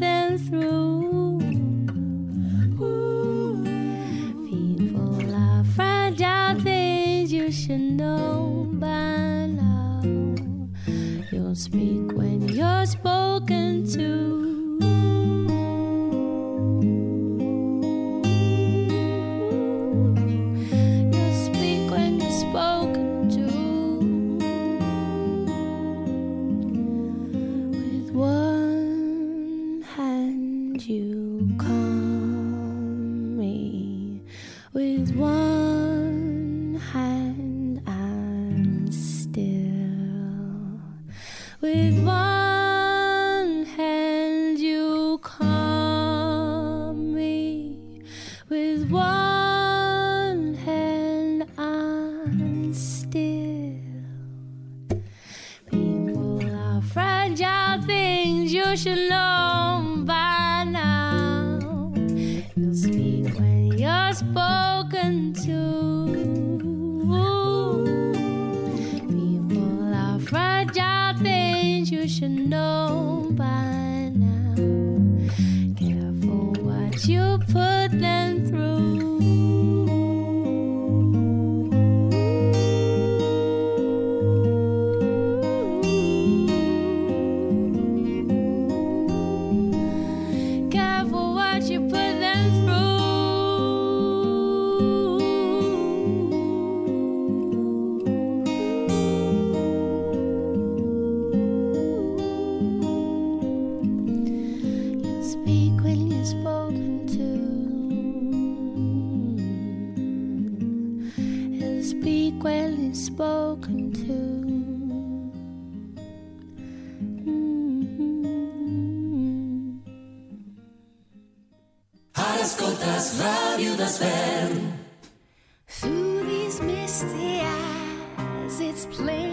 through. People are fragile things you should know by now. You'll speak when you're spoken to. spoken to. Mm-hmm. Ara ascoltes Ràdio Desvern. Through these misty eyes, it's plain.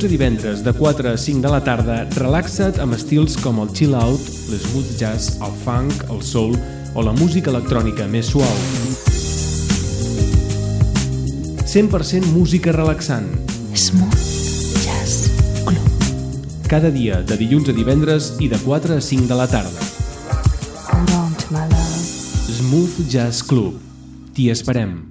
dilluns a divendres de 4 a 5 de la tarda, relaxa't amb estils com el chill out, l'smooth jazz, el funk, el soul o la música electrònica més suau. 100% música relaxant. Smooth Jazz Club. Cada dia, de dilluns a divendres i de 4 a 5 de la tarda. Smooth Jazz Club. T'hi esperem.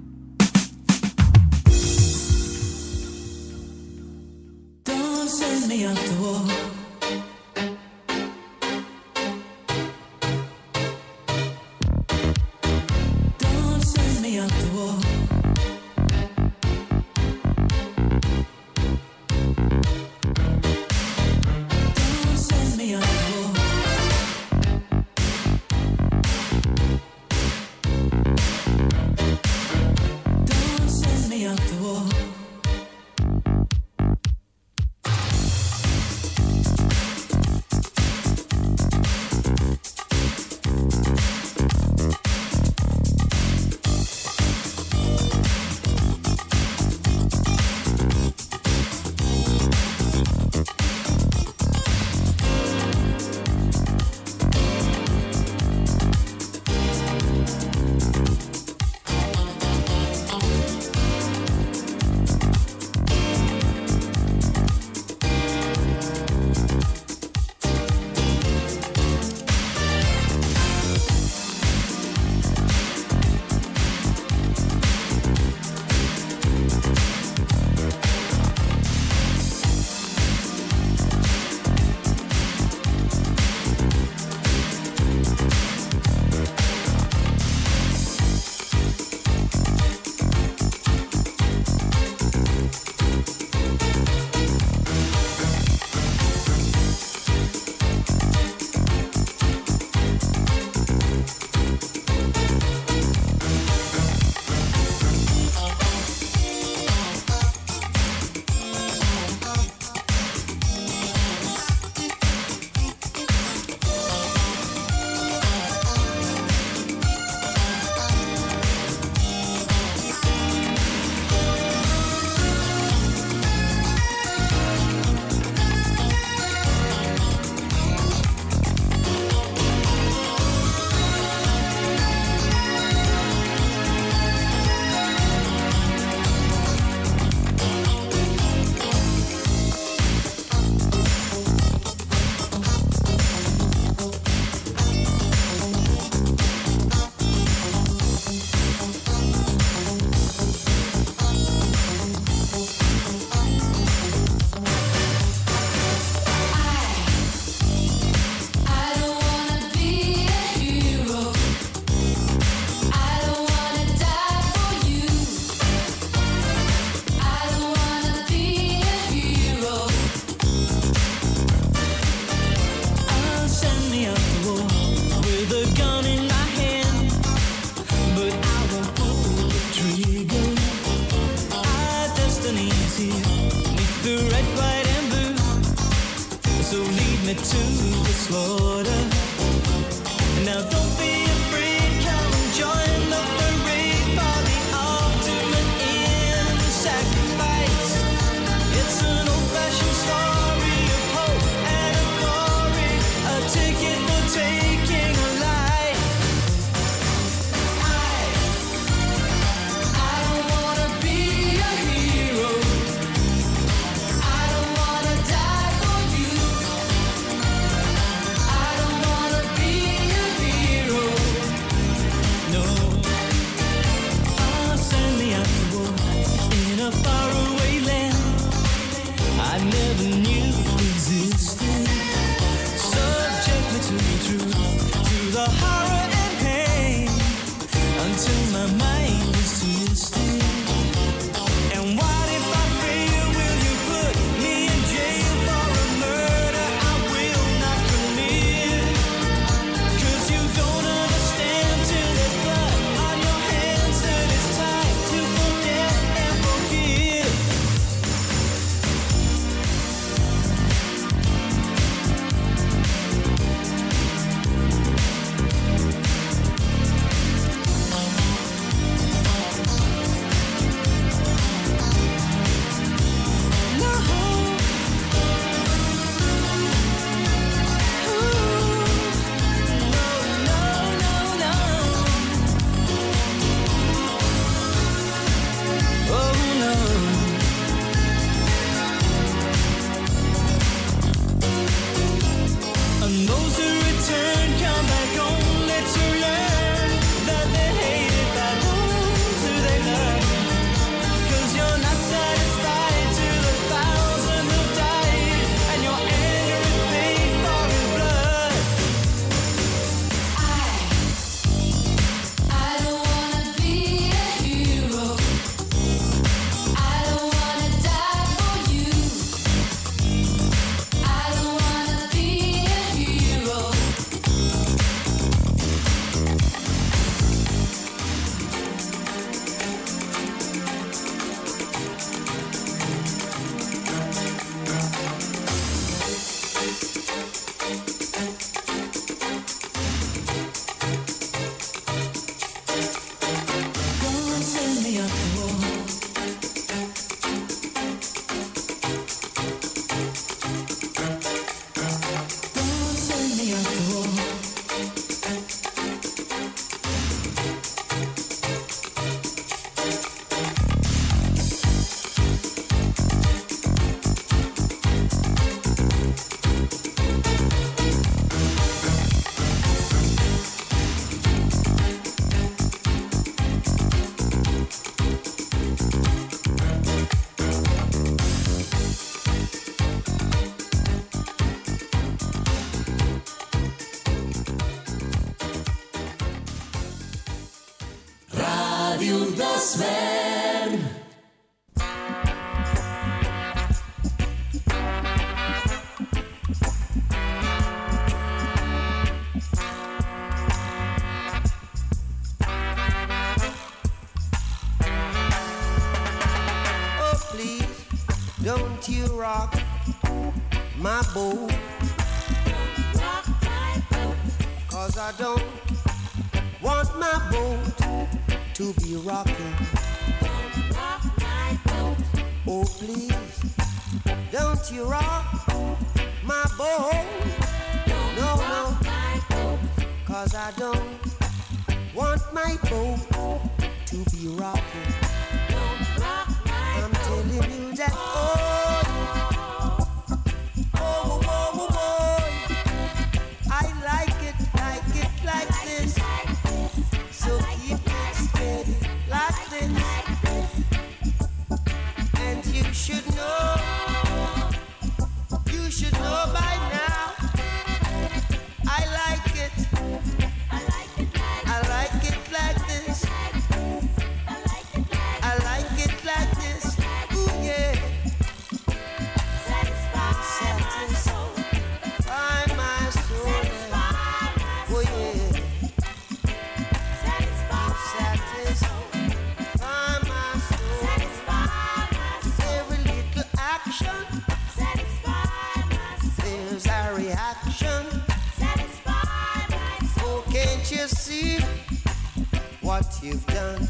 you've done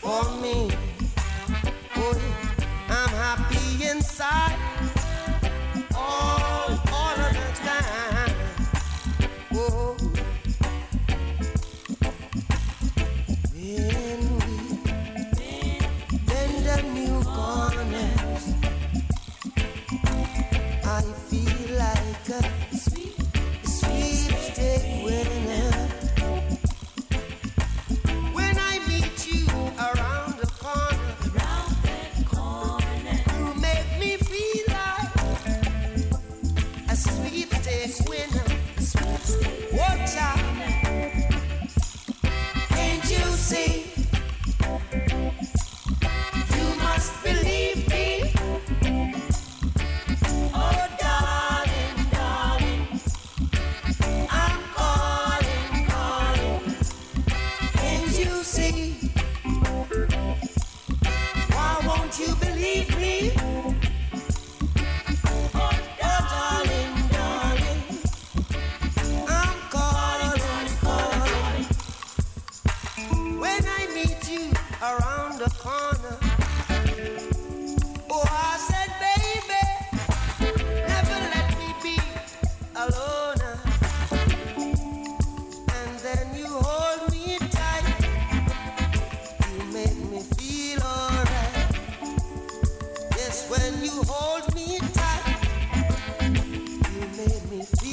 for me. Boy, I'm happy inside.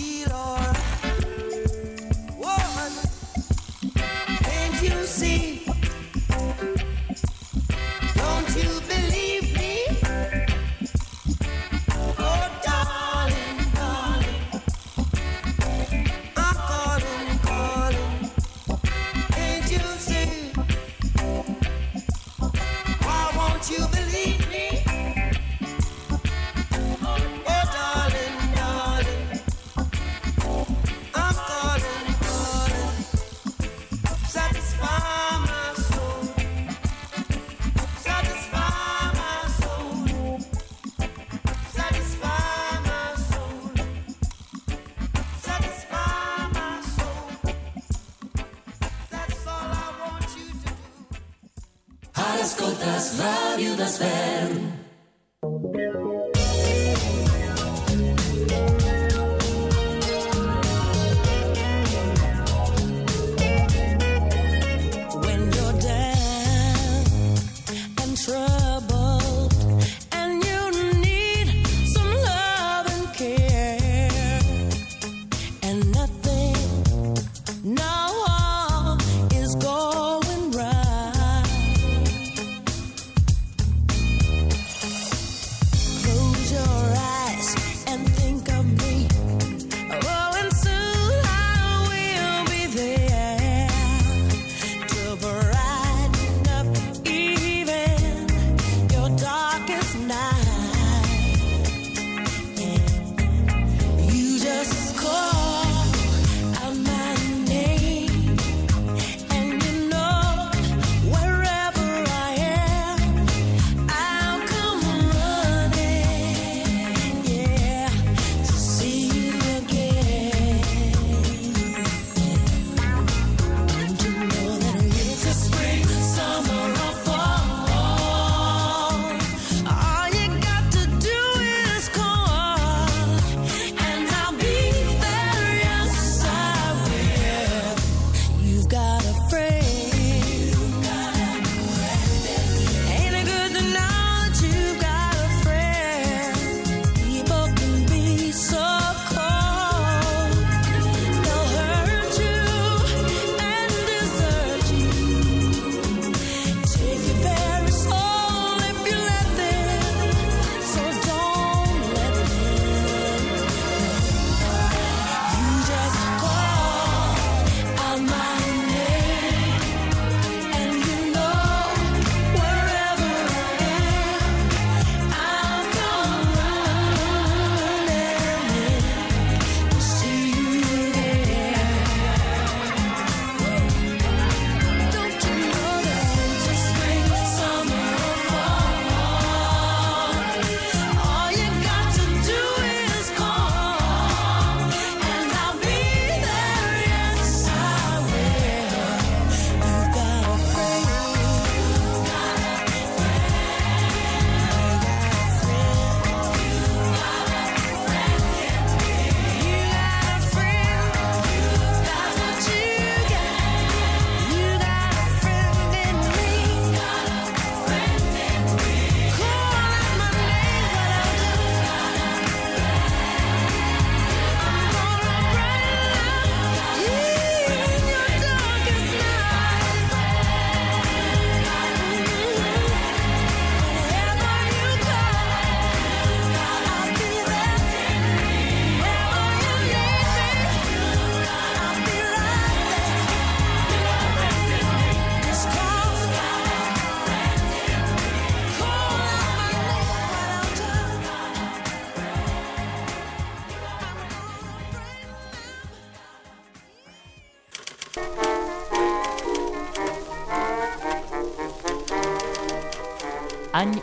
feel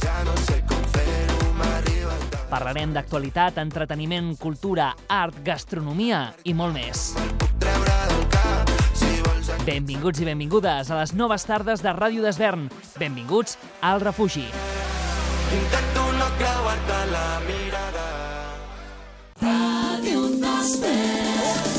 Ja no sé com fer-ho, m'arriba el tard. Parlarem d'actualitat, entreteniment, cultura, art, gastronomia i molt més. Treure del cap, si vols Benvinguts i benvingudes a les noves tardes de Ràdio d'Esvern. Benvinguts al refugi. Intento no creuar-te la mirada. Chains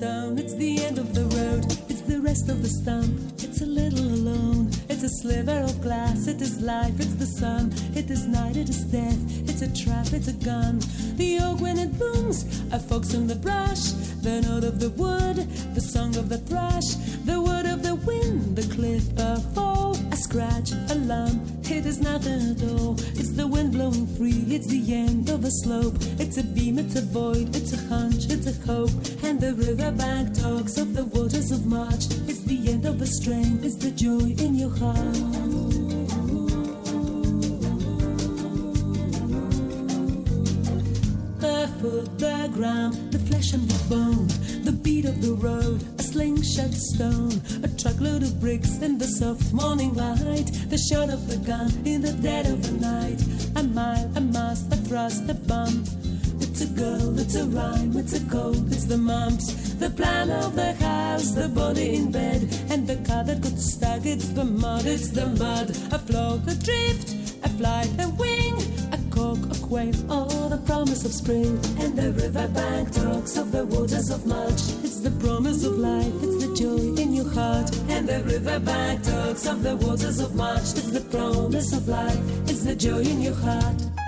stone, it's the end of the road, it's the rest of the stump, it's a little alone, it's a sliver of glass, it is life, it's the sun, it is night, it is death, it's a trap, it's a gun. The oak when it booms, a fox in the brush, the note of the wood, the song of the thrush, It is nothing at all. It's the wind blowing free. It's the end of a slope. It's a beam, it's a void, it's a hunch, it's a hope. And the riverbank talks of the waters of March. It's the end of a strain. It's the joy in your heart. The foot, the ground, the flesh and the bone, the beat of the road, a slingshot stone, a truckload of bricks in the soft morning light, the shot of the gun in the dead of the night, a mile, a mast, a thrust, a bump. It's a girl, it's a rhyme, it's a cold, it's the mumps, the plan of the house, the body in bed, and the car that got stuck, it's the mud, it's the mud, a float, a drift, a flight, a wing, a quail, or the promise of spring. And the riverbank talks of the waters of March. It's the promise of life, it's the joy in your heart. And the riverbank talks of the waters of March. It's the promise of life, it's the joy in your heart.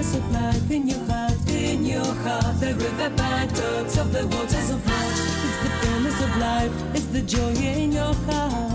It's the promise of life in your heart, in your heart. The riverbank talks of the waters of life. It's the promise of life, it's the joy in your heart.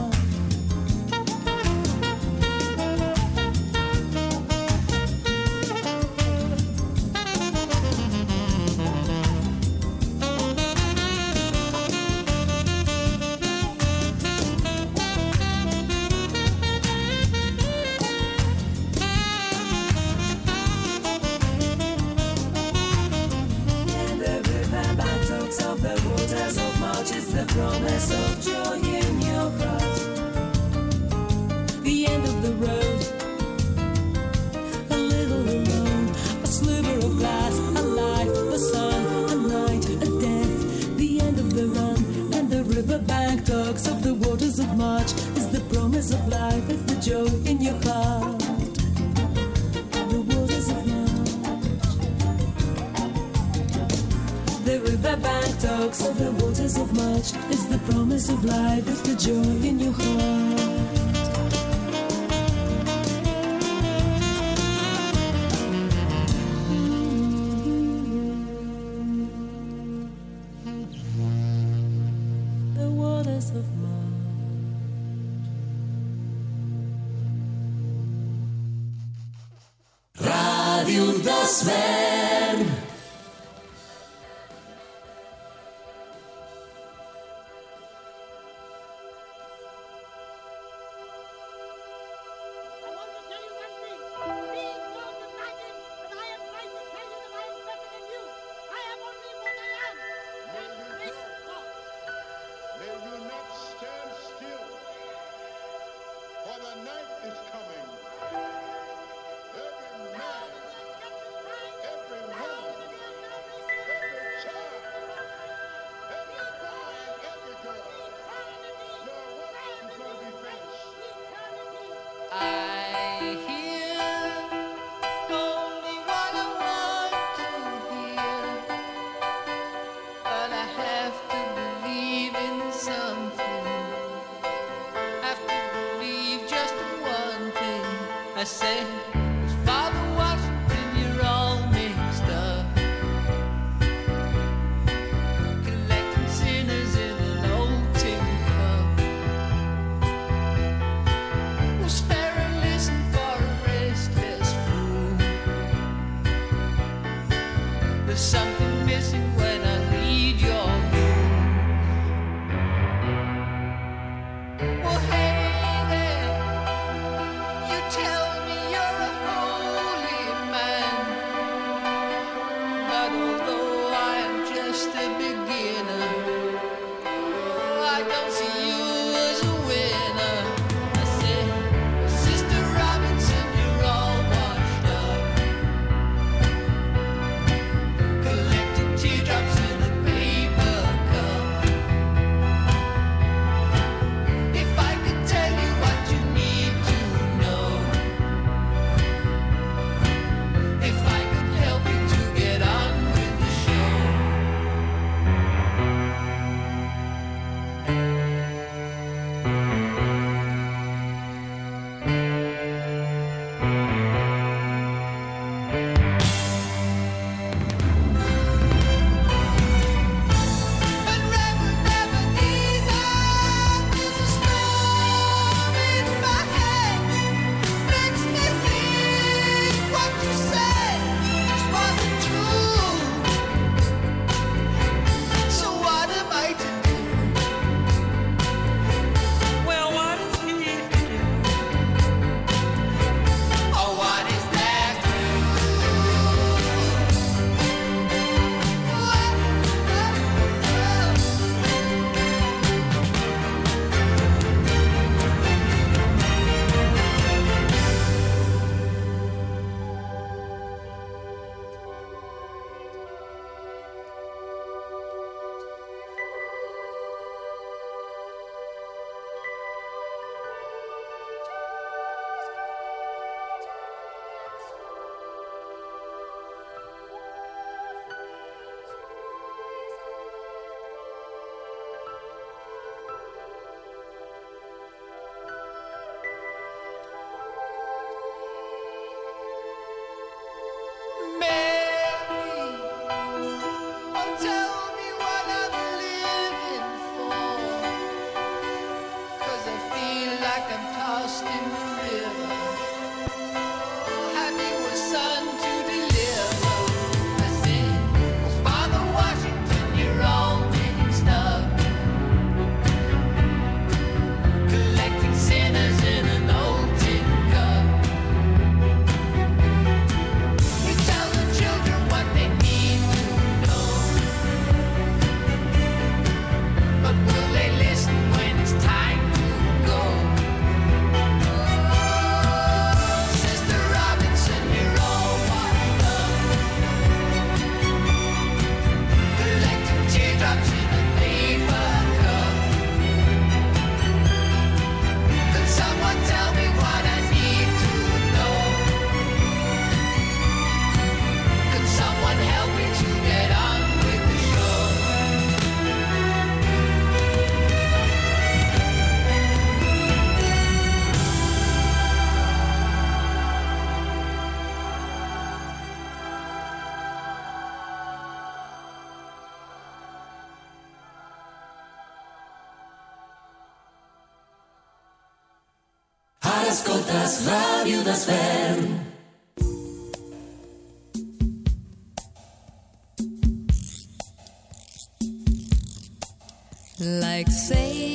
like say